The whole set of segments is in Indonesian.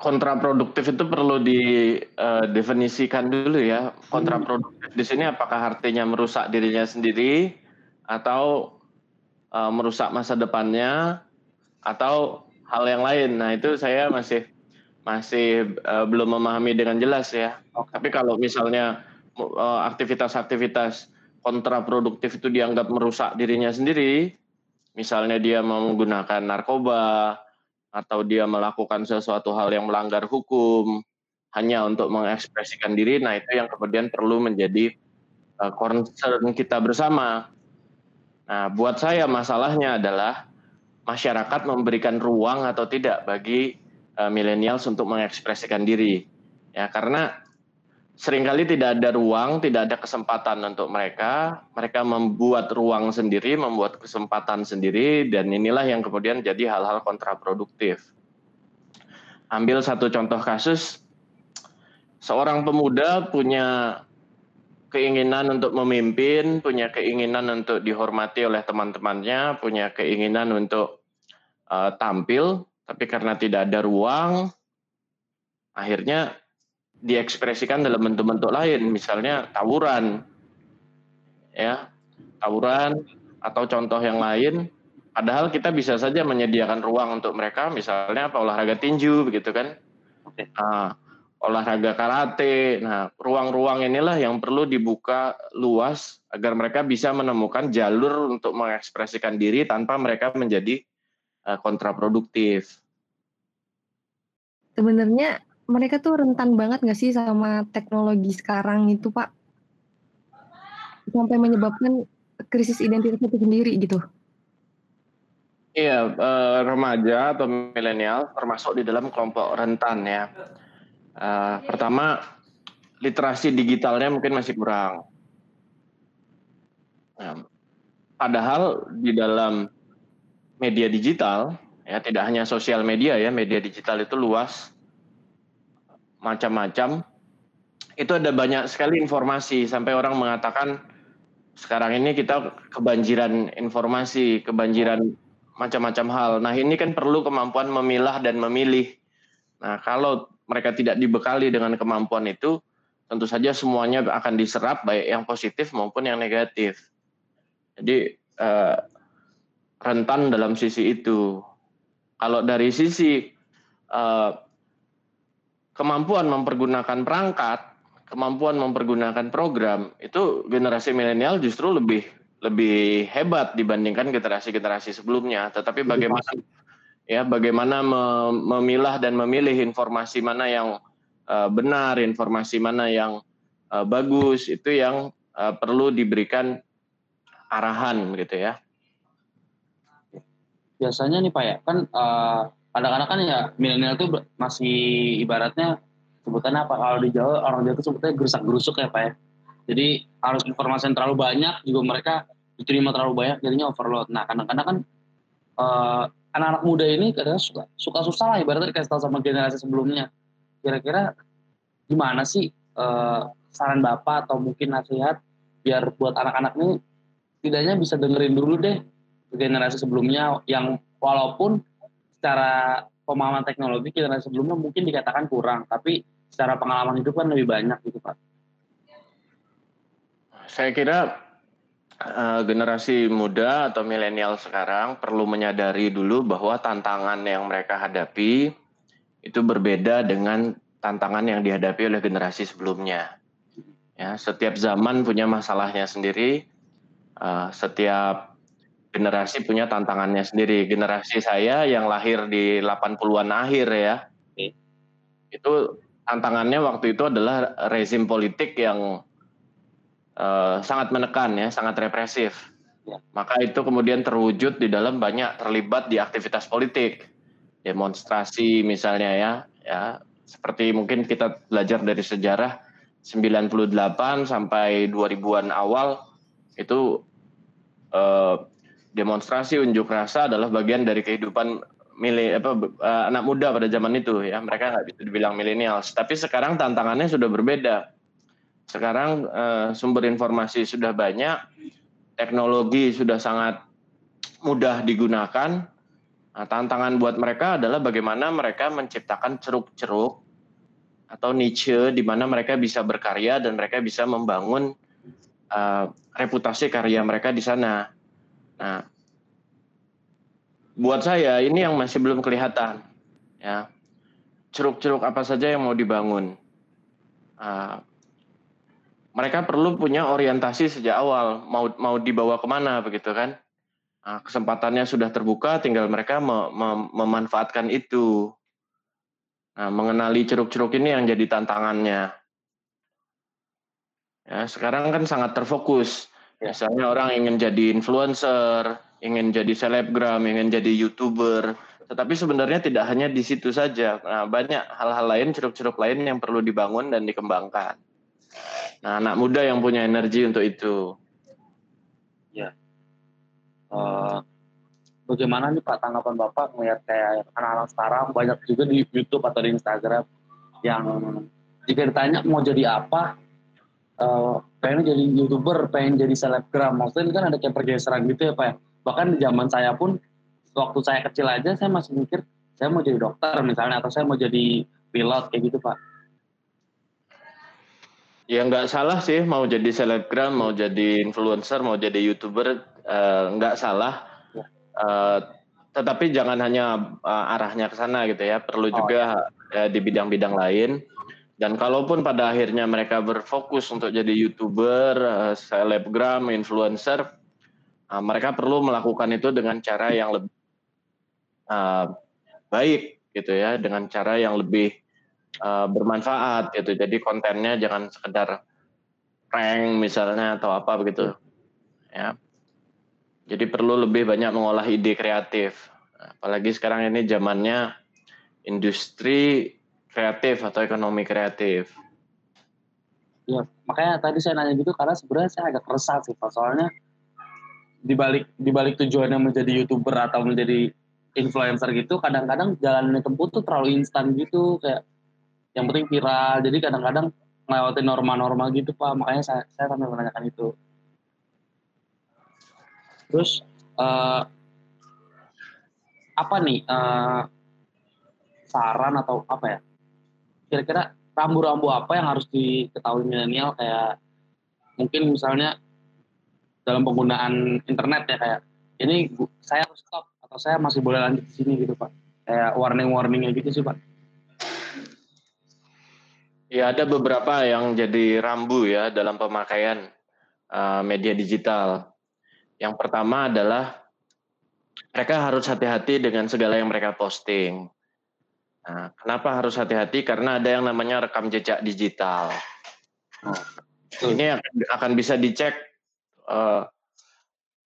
kontraproduktif itu perlu didefinisikan uh, dulu ya. Kontraproduktif di sini apakah artinya merusak dirinya sendiri atau uh, merusak masa depannya atau hal yang lain. Nah, itu saya masih masih uh, belum memahami dengan jelas ya. Tapi kalau misalnya uh, aktivitas-aktivitas kontraproduktif itu dianggap merusak dirinya sendiri, misalnya dia menggunakan narkoba, atau dia melakukan sesuatu hal yang melanggar hukum hanya untuk mengekspresikan diri, nah itu yang kemudian perlu menjadi uh, concern kita bersama. Nah, buat saya masalahnya adalah masyarakat memberikan ruang atau tidak bagi uh, millennials untuk mengekspresikan diri. Ya, karena sering kali tidak ada ruang, tidak ada kesempatan untuk mereka. Mereka membuat ruang sendiri, membuat kesempatan sendiri, dan inilah yang kemudian jadi hal-hal kontraproduktif. Ambil satu contoh kasus, seorang pemuda punya keinginan untuk memimpin, punya keinginan untuk dihormati oleh teman-temannya, punya keinginan untuk uh, tampil, tapi karena tidak ada ruang, akhirnya diekspresikan dalam bentuk-bentuk lain, misalnya tawuran, ya, tawuran atau contoh yang lain. Padahal kita bisa saja menyediakan ruang untuk mereka, misalnya apa olahraga tinju, begitu kan? Nah, olahraga karate. Nah, ruang-ruang inilah yang perlu dibuka luas agar mereka bisa menemukan jalur untuk mengekspresikan diri tanpa mereka menjadi uh, kontraproduktif. Sebenarnya mereka tuh rentan banget nggak sih sama teknologi sekarang itu Pak? Sampai menyebabkan krisis identitas itu sendiri gitu. Iya, eh, remaja atau milenial termasuk di dalam kelompok rentan ya. Eh, pertama, literasi digitalnya mungkin masih kurang. Nah, padahal di dalam media digital, ya tidak hanya sosial media ya, media digital itu luas macam-macam itu ada banyak sekali informasi sampai orang mengatakan sekarang ini kita kebanjiran informasi, kebanjiran macam-macam hal. Nah, ini kan perlu kemampuan memilah dan memilih. Nah, kalau mereka tidak dibekali dengan kemampuan itu, tentu saja semuanya akan diserap baik yang positif maupun yang negatif. Jadi eh, rentan dalam sisi itu. Kalau dari sisi eh, kemampuan mempergunakan perangkat, kemampuan mempergunakan program itu generasi milenial justru lebih lebih hebat dibandingkan generasi-generasi sebelumnya. Tetapi bagaimana ya bagaimana memilah dan memilih informasi mana yang uh, benar, informasi mana yang uh, bagus itu yang uh, perlu diberikan arahan gitu ya. Biasanya nih Pak ya, kan uh, kadang-kadang kan ya milenial tuh masih ibaratnya sebutannya apa? Kalau di Jawa orang Jawa itu sebutnya gerusak gerusuk ya pak ya. Jadi harus informasi yang terlalu banyak juga mereka diterima terlalu banyak jadinya overload. Nah kadang-kadang kan uh, anak-anak muda ini kadang suka suka susah lah ibaratnya dikasih tahu sama generasi sebelumnya. Kira-kira gimana sih uh, saran bapak atau mungkin nasihat biar buat anak-anak ini tidaknya bisa dengerin dulu deh generasi sebelumnya yang walaupun secara pemahaman teknologi generasi sebelumnya mungkin dikatakan kurang, tapi secara pengalaman hidup kan lebih banyak gitu Pak. Saya kira uh, generasi muda atau milenial sekarang perlu menyadari dulu bahwa tantangan yang mereka hadapi itu berbeda dengan tantangan yang dihadapi oleh generasi sebelumnya. Ya, setiap zaman punya masalahnya sendiri. Uh, setiap generasi punya tantangannya sendiri. Generasi saya yang lahir di 80-an akhir ya. Itu tantangannya waktu itu adalah rezim politik yang uh, sangat menekan ya, sangat represif. Ya. Maka itu kemudian terwujud di dalam banyak terlibat di aktivitas politik. Demonstrasi misalnya ya, ya seperti mungkin kita belajar dari sejarah 98 sampai 2000-an awal itu uh, demonstrasi unjuk rasa adalah bagian dari kehidupan milih apa uh, anak muda pada zaman itu ya. Mereka nggak bisa dibilang milenial tapi sekarang tantangannya sudah berbeda. Sekarang uh, sumber informasi sudah banyak teknologi sudah sangat mudah digunakan. Nah, tantangan buat mereka adalah bagaimana mereka menciptakan ceruk-ceruk atau niche di mana mereka bisa berkarya dan mereka bisa membangun uh, reputasi karya mereka di sana. Nah, buat saya ini yang masih belum kelihatan, ya. Ceruk-ceruk apa saja yang mau dibangun. Uh, mereka perlu punya orientasi sejak awal mau mau dibawa ke mana begitu kan? Nah, kesempatannya sudah terbuka tinggal mereka mem mem memanfaatkan itu. Nah, mengenali ceruk-ceruk ini yang jadi tantangannya. Ya sekarang kan sangat terfokus ya. misalnya orang ingin jadi influencer ingin jadi selebgram ingin jadi youtuber tetapi sebenarnya tidak hanya di situ saja nah, banyak hal-hal lain ceruk-ceruk lain yang perlu dibangun dan dikembangkan Nah, anak muda yang punya energi untuk itu. Ya. Uh, bagaimana nih Pak tanggapan Bapak melihat kayak anak-anak sekarang banyak juga di YouTube atau di Instagram yang jika ditanya mau jadi apa, uh, pengen jadi youtuber, pengen jadi selebgram, maksudnya ini kan ada kayak pergeseran gitu ya Pak. Ya? Bahkan di zaman saya pun waktu saya kecil aja saya masih mikir saya mau jadi dokter misalnya atau saya mau jadi pilot kayak gitu Pak Ya nggak salah sih mau jadi selebgram, mau jadi influencer, mau jadi youtuber uh, nggak salah. Uh, tetapi jangan hanya uh, arahnya ke sana gitu ya. Perlu oh, juga ya. di bidang-bidang lain. Dan kalaupun pada akhirnya mereka berfokus untuk jadi youtuber, uh, selebgram, influencer, uh, mereka perlu melakukan itu dengan cara yang lebih uh, baik gitu ya, dengan cara yang lebih bermanfaat gitu. Jadi kontennya jangan sekedar prank misalnya atau apa begitu. Ya. Jadi perlu lebih banyak mengolah ide kreatif. Apalagi sekarang ini zamannya industri kreatif atau ekonomi kreatif. Ya, makanya tadi saya nanya gitu karena sebenarnya saya agak resah sih Pak. Soalnya dibalik dibalik tujuannya menjadi youtuber atau menjadi influencer gitu, kadang-kadang jalan yang tempuh tuh terlalu instan gitu kayak yang penting viral jadi kadang-kadang melewati norma-norma gitu pak makanya saya saya sampai menanyakan itu terus uh, apa nih uh, saran atau apa ya kira-kira rambu-rambu apa yang harus diketahui milenial kayak mungkin misalnya dalam penggunaan internet ya kayak ini saya harus stop atau saya masih boleh lanjut di sini gitu pak kayak warning-warningnya gitu sih pak Ya ada beberapa yang jadi rambu ya dalam pemakaian uh, media digital. Yang pertama adalah mereka harus hati-hati dengan segala yang mereka posting. Nah, kenapa harus hati-hati? Karena ada yang namanya rekam jejak digital. Nah, ini akan, akan bisa dicek uh,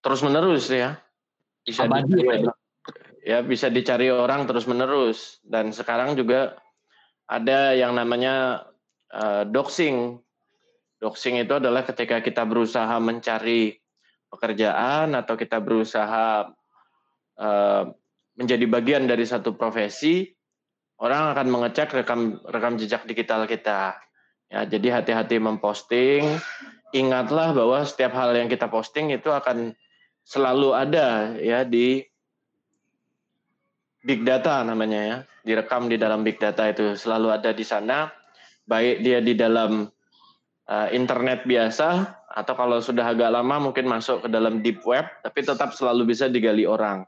terus menerus ya. Bisa dicari, ya bisa dicari orang terus menerus dan sekarang juga ada yang namanya uh, doxing. Doxing itu adalah ketika kita berusaha mencari pekerjaan atau kita berusaha uh, menjadi bagian dari satu profesi, orang akan mengecek rekam rekam jejak digital kita. Ya, jadi hati-hati memposting. Ingatlah bahwa setiap hal yang kita posting itu akan selalu ada ya di big data namanya ya direkam di dalam big data itu selalu ada di sana, baik dia di dalam uh, internet biasa atau kalau sudah agak lama mungkin masuk ke dalam deep web, tapi tetap selalu bisa digali orang.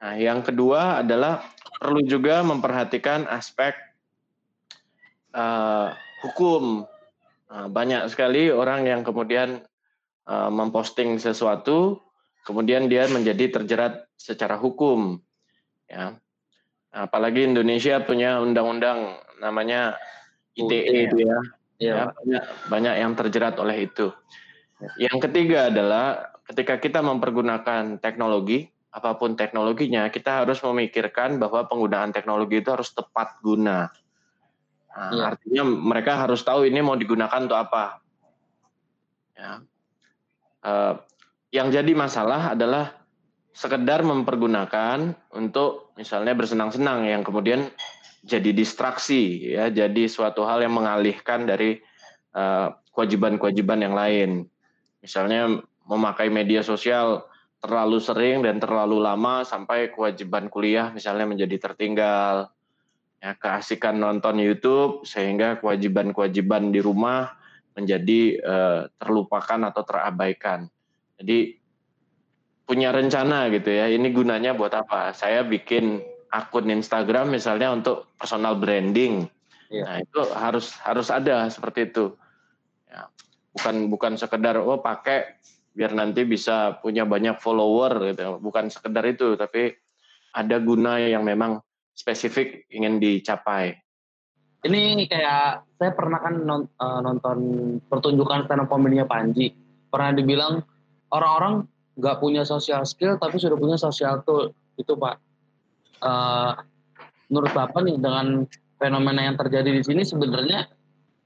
Nah, yang kedua adalah perlu juga memperhatikan aspek uh, hukum. Nah, banyak sekali orang yang kemudian uh, memposting sesuatu, kemudian dia menjadi terjerat secara hukum. Ya, Apalagi Indonesia punya undang-undang namanya ITE itu ya. ya. ya banyak, banyak yang terjerat oleh itu. Ya. Yang ketiga adalah ketika kita mempergunakan teknologi, apa pun teknologinya, kita harus memikirkan bahwa penggunaan teknologi itu harus tepat guna. Nah, ya. Artinya mereka harus tahu ini mau digunakan untuk apa. Ya. Uh, yang jadi masalah adalah sekedar mempergunakan untuk misalnya bersenang-senang yang kemudian jadi distraksi ya jadi suatu hal yang mengalihkan dari kewajiban kewajiban-kewajiban yang lain misalnya memakai media sosial terlalu sering dan terlalu lama sampai kewajiban kuliah misalnya menjadi tertinggal. Ya, keasikan nonton YouTube sehingga kewajiban-kewajiban di rumah menjadi uh, terlupakan atau terabaikan. Jadi punya rencana gitu ya. Ini gunanya buat apa? Saya bikin akun Instagram misalnya untuk personal branding. Ya. Nah, itu harus harus ada seperti itu. Ya, bukan bukan sekedar oh pakai biar nanti bisa punya banyak follower gitu. Bukan sekedar itu tapi ada guna yang memang spesifik ingin dicapai. Ini kayak saya pernah kan eh, nonton pertunjukan stand up comedy Panji pernah dibilang orang-orang nggak punya social skill tapi sudah punya social tool. Itu pak. Uh, menurut bapak nih dengan fenomena yang terjadi di sini sebenarnya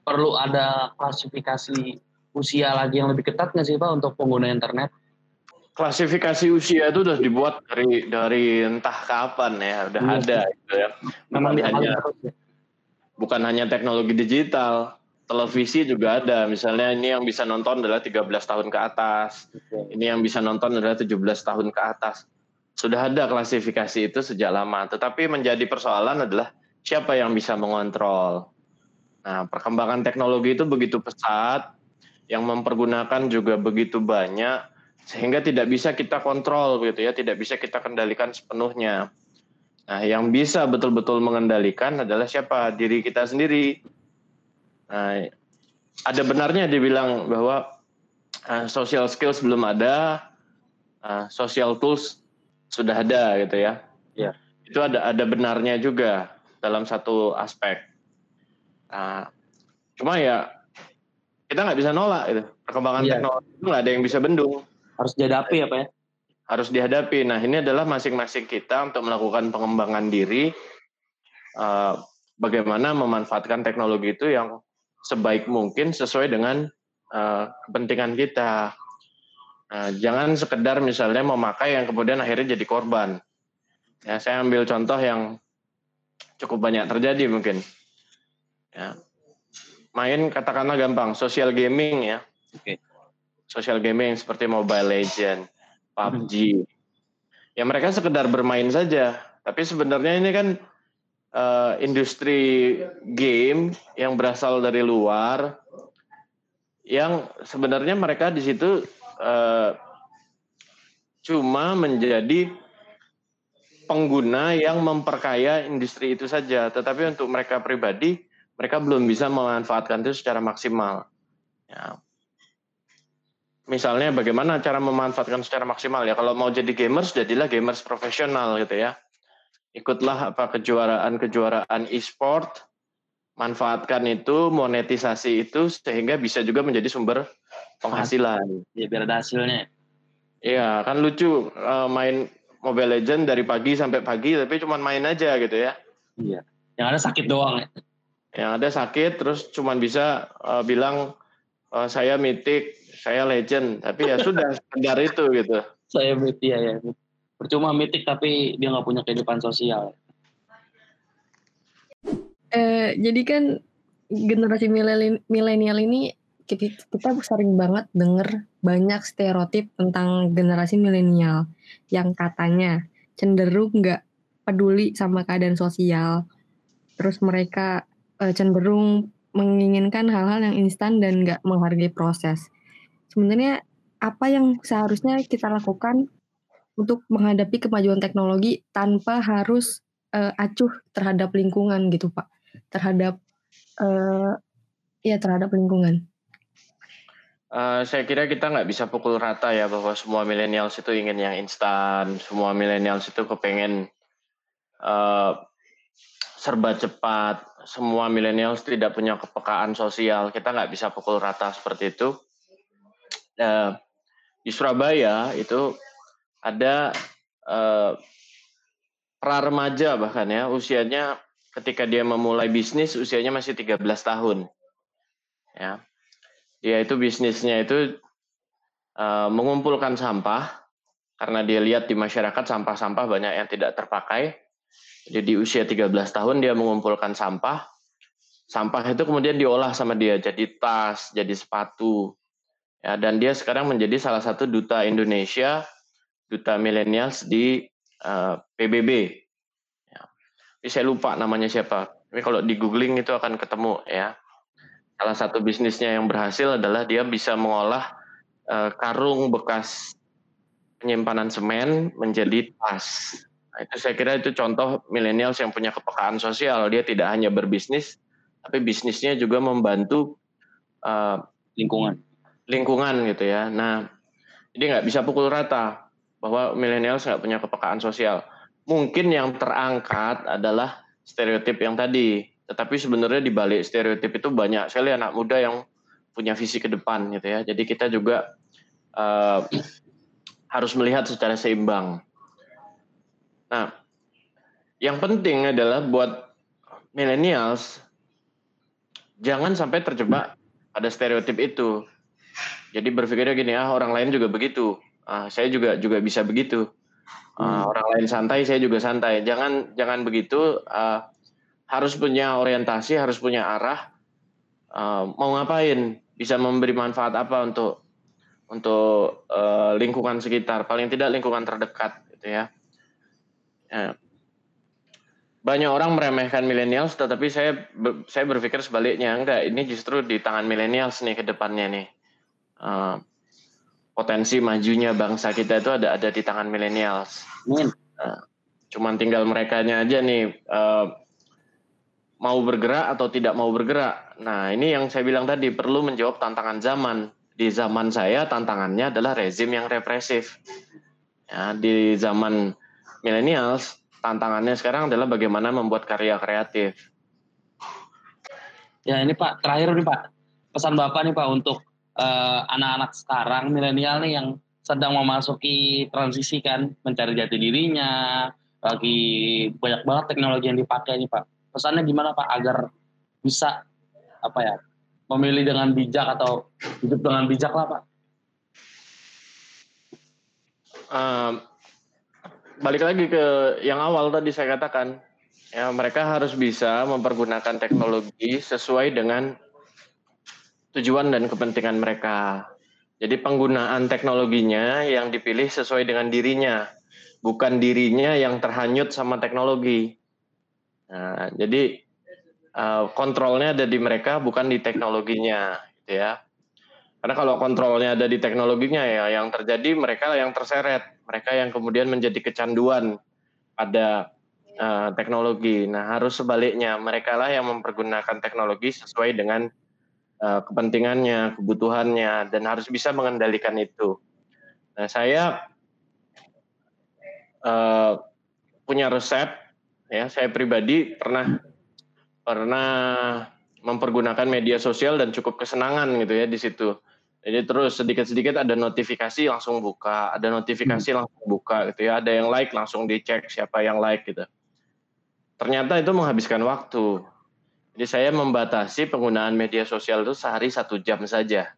perlu ada klasifikasi usia lagi yang lebih ketat nggak sih Pak untuk pengguna internet? Klasifikasi usia itu sudah dibuat dari dari entah kapan ya, udah iya. ada gitu ya. Memang bukan hanya ya? bukan hanya teknologi digital, televisi juga ada. Misalnya ini yang bisa nonton adalah 13 tahun ke atas. Okay. Ini yang bisa nonton adalah 17 tahun ke atas. Sudah ada klasifikasi itu sejak lama, tetapi menjadi persoalan adalah siapa yang bisa mengontrol. Nah, perkembangan teknologi itu begitu pesat, yang mempergunakan juga begitu banyak sehingga tidak bisa kita kontrol begitu ya, tidak bisa kita kendalikan sepenuhnya. Nah, yang bisa betul-betul mengendalikan adalah siapa? Diri kita sendiri. Nah, ada benarnya dibilang bahwa uh, social skills belum ada, uh, social tools sudah ada gitu ya. Ya. Itu ada ada benarnya juga dalam satu aspek. Nah, cuma ya kita nggak bisa nolak itu perkembangan iya. teknologi itu nggak ada yang bisa bendung. Harus dihadapi pak ya? Harus dihadapi. Nah ini adalah masing-masing kita untuk melakukan pengembangan diri uh, bagaimana memanfaatkan teknologi itu yang sebaik mungkin sesuai dengan uh, kepentingan kita. Nah, jangan sekedar misalnya memakai yang kemudian akhirnya jadi korban. Ya saya ambil contoh yang cukup banyak terjadi mungkin. Ya main katakanlah gampang social gaming ya. Okay. Social gaming seperti Mobile Legend, PUBG. Hmm. Ya mereka sekedar bermain saja, tapi sebenarnya ini kan uh, industri game yang berasal dari luar yang sebenarnya mereka di situ uh, cuma menjadi pengguna yang memperkaya industri itu saja, tetapi untuk mereka pribadi mereka belum bisa memanfaatkan itu secara maksimal. Ya. Misalnya bagaimana cara memanfaatkan secara maksimal ya kalau mau jadi gamers jadilah gamers profesional gitu ya. Ikutlah apa kejuaraan-kejuaraan e-sport, manfaatkan itu, monetisasi itu sehingga bisa juga menjadi sumber penghasilan. Ya biar ada hasilnya. Iya, kan lucu uh, main Mobile Legend dari pagi sampai pagi tapi cuma main aja gitu ya. Iya. Yang ada sakit doang ya yang ada sakit terus cuman bisa uh, bilang uh, saya mitik saya legend. Tapi ya sudah sekedar itu gitu. Saya mitik ya, ya. Percuma mitik tapi dia nggak punya kehidupan sosial. Eh, jadi kan generasi milenial ini kita, kita sering banget denger banyak stereotip tentang generasi milenial yang katanya cenderung nggak peduli sama keadaan sosial. Terus mereka uh, cenderung menginginkan hal-hal yang instan dan nggak menghargai proses. Sebenarnya apa yang seharusnya kita lakukan untuk menghadapi kemajuan teknologi tanpa harus uh, acuh terhadap lingkungan gitu pak, terhadap uh, ya terhadap lingkungan. Uh, saya kira kita nggak bisa pukul rata ya bahwa semua milenial itu ingin yang instan, semua milenial itu kepengen uh, serba cepat, semua milenial tidak punya kepekaan sosial. Kita nggak bisa pukul rata seperti itu. Uh, di Surabaya itu ada uh, pra remaja bahkan ya usianya ketika dia memulai bisnis usianya masih 13 tahun. Ya. Dia itu bisnisnya itu uh, mengumpulkan sampah karena dia lihat di masyarakat sampah-sampah banyak yang tidak terpakai jadi di usia 13 tahun dia mengumpulkan sampah. Sampah itu kemudian diolah sama dia jadi tas, jadi sepatu. Ya, dan dia sekarang menjadi salah satu duta Indonesia duta millennials di uh, PBB. Ya. Tapi saya lupa namanya siapa. Tapi kalau di googling itu akan ketemu ya. Salah satu bisnisnya yang berhasil adalah dia bisa mengolah uh, karung bekas penyimpanan semen menjadi tas. Nah, itu saya kira itu contoh milenials yang punya kepekaan sosial. Dia tidak hanya berbisnis, tapi bisnisnya juga membantu uh, lingkungan. Lingkungan gitu ya. Nah, jadi nggak bisa pukul rata bahwa milenials nggak punya kepekaan sosial. Mungkin yang terangkat adalah stereotip yang tadi. Tetapi sebenarnya di balik stereotip itu banyak sekali anak muda yang punya visi ke depan gitu ya. Jadi kita juga uh, harus melihat secara seimbang. Nah, yang penting adalah buat millennials jangan sampai terjebak pada stereotip itu. Jadi berpikirnya gini, ah orang lain juga begitu. Ah, saya juga juga bisa begitu. Uh, orang lain santai, saya juga santai. Jangan jangan begitu. Uh, harus punya orientasi, harus punya arah. Uh, mau ngapain? Bisa memberi manfaat apa untuk untuk uh, lingkungan sekitar? Paling tidak lingkungan terdekat, gitu ya. Ya. Banyak orang meremehkan milenials, tetapi saya saya berpikir sebaliknya. Enggak, ini justru di tangan milenials nih ke depannya nih. Uh, potensi majunya bangsa kita itu ada ada di tangan milenials. Uh, cuman tinggal mereka aja nih uh, mau bergerak atau tidak mau bergerak. Nah ini yang saya bilang tadi perlu menjawab tantangan zaman. Di zaman saya tantangannya adalah rezim yang represif. Ya, di zaman milenials tantangannya sekarang adalah bagaimana membuat karya kreatif. Ya ini Pak terakhir nih Pak. Pesan Bapak nih Pak untuk eh, anak-anak sekarang milenial nih yang sedang memasuki transisi kan mencari jati dirinya lagi banyak banget teknologi yang dipakai nih pak. Pesannya gimana pak agar bisa apa ya memilih dengan bijak atau hidup dengan bijak lah pak? Um, balik lagi ke yang awal tadi saya katakan ya mereka harus bisa mempergunakan teknologi sesuai dengan tujuan dan kepentingan mereka. Jadi penggunaan teknologinya yang dipilih sesuai dengan dirinya, bukan dirinya yang terhanyut sama teknologi. Nah, jadi uh, kontrolnya ada di mereka, bukan di teknologinya, gitu ya. Karena kalau kontrolnya ada di teknologinya ya, yang terjadi mereka yang terseret, mereka yang kemudian menjadi kecanduan pada uh, teknologi. Nah, harus sebaliknya, mereka lah yang mempergunakan teknologi sesuai dengan uh, kepentingannya, kebutuhannya, dan harus bisa mengendalikan itu. Nah, saya uh, punya resep, ya, saya pribadi pernah pernah mempergunakan media sosial dan cukup kesenangan gitu ya di situ. Jadi terus sedikit-sedikit ada notifikasi langsung buka, ada notifikasi hmm. langsung buka gitu ya, ada yang like langsung dicek siapa yang like gitu. Ternyata itu menghabiskan waktu. Jadi saya membatasi penggunaan media sosial itu sehari satu jam saja.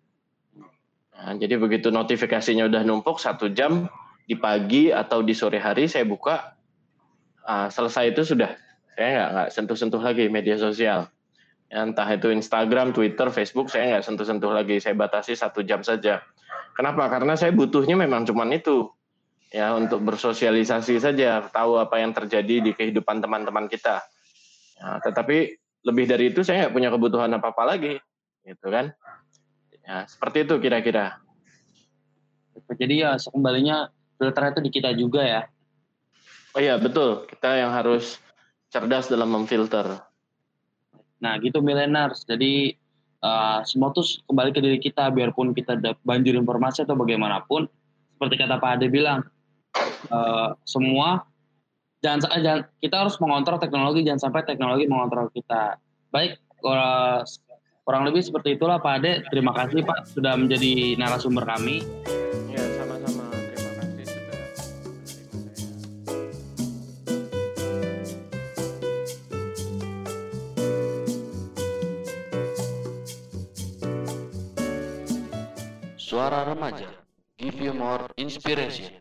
Nah, jadi begitu notifikasinya udah numpuk satu jam di pagi atau di sore hari saya buka, uh, selesai itu sudah saya nggak nggak sentuh-sentuh lagi media sosial. Ya, entah itu Instagram, Twitter, Facebook saya nggak sentuh-sentuh lagi. Saya batasi satu jam saja. Kenapa? Karena saya butuhnya memang cuma itu ya untuk bersosialisasi saja, tahu apa yang terjadi di kehidupan teman-teman kita. Ya, tetapi lebih dari itu saya nggak punya kebutuhan apa apa lagi gitu kan ya seperti itu kira-kira jadi ya kembalinya filter itu di kita juga ya oh iya betul kita yang harus cerdas dalam memfilter nah gitu millennials. Jadi uh, semua tuh kembali ke diri kita biarpun kita banjir informasi atau bagaimanapun seperti kata Pak Ade bilang uh, semua jangan, jangan kita harus mengontrol teknologi jangan sampai teknologi mengontrol kita. Baik kurang lebih seperti itulah Pak Ade. Terima kasih Pak sudah menjadi narasumber kami Suara Remaja. Give You More Inspiration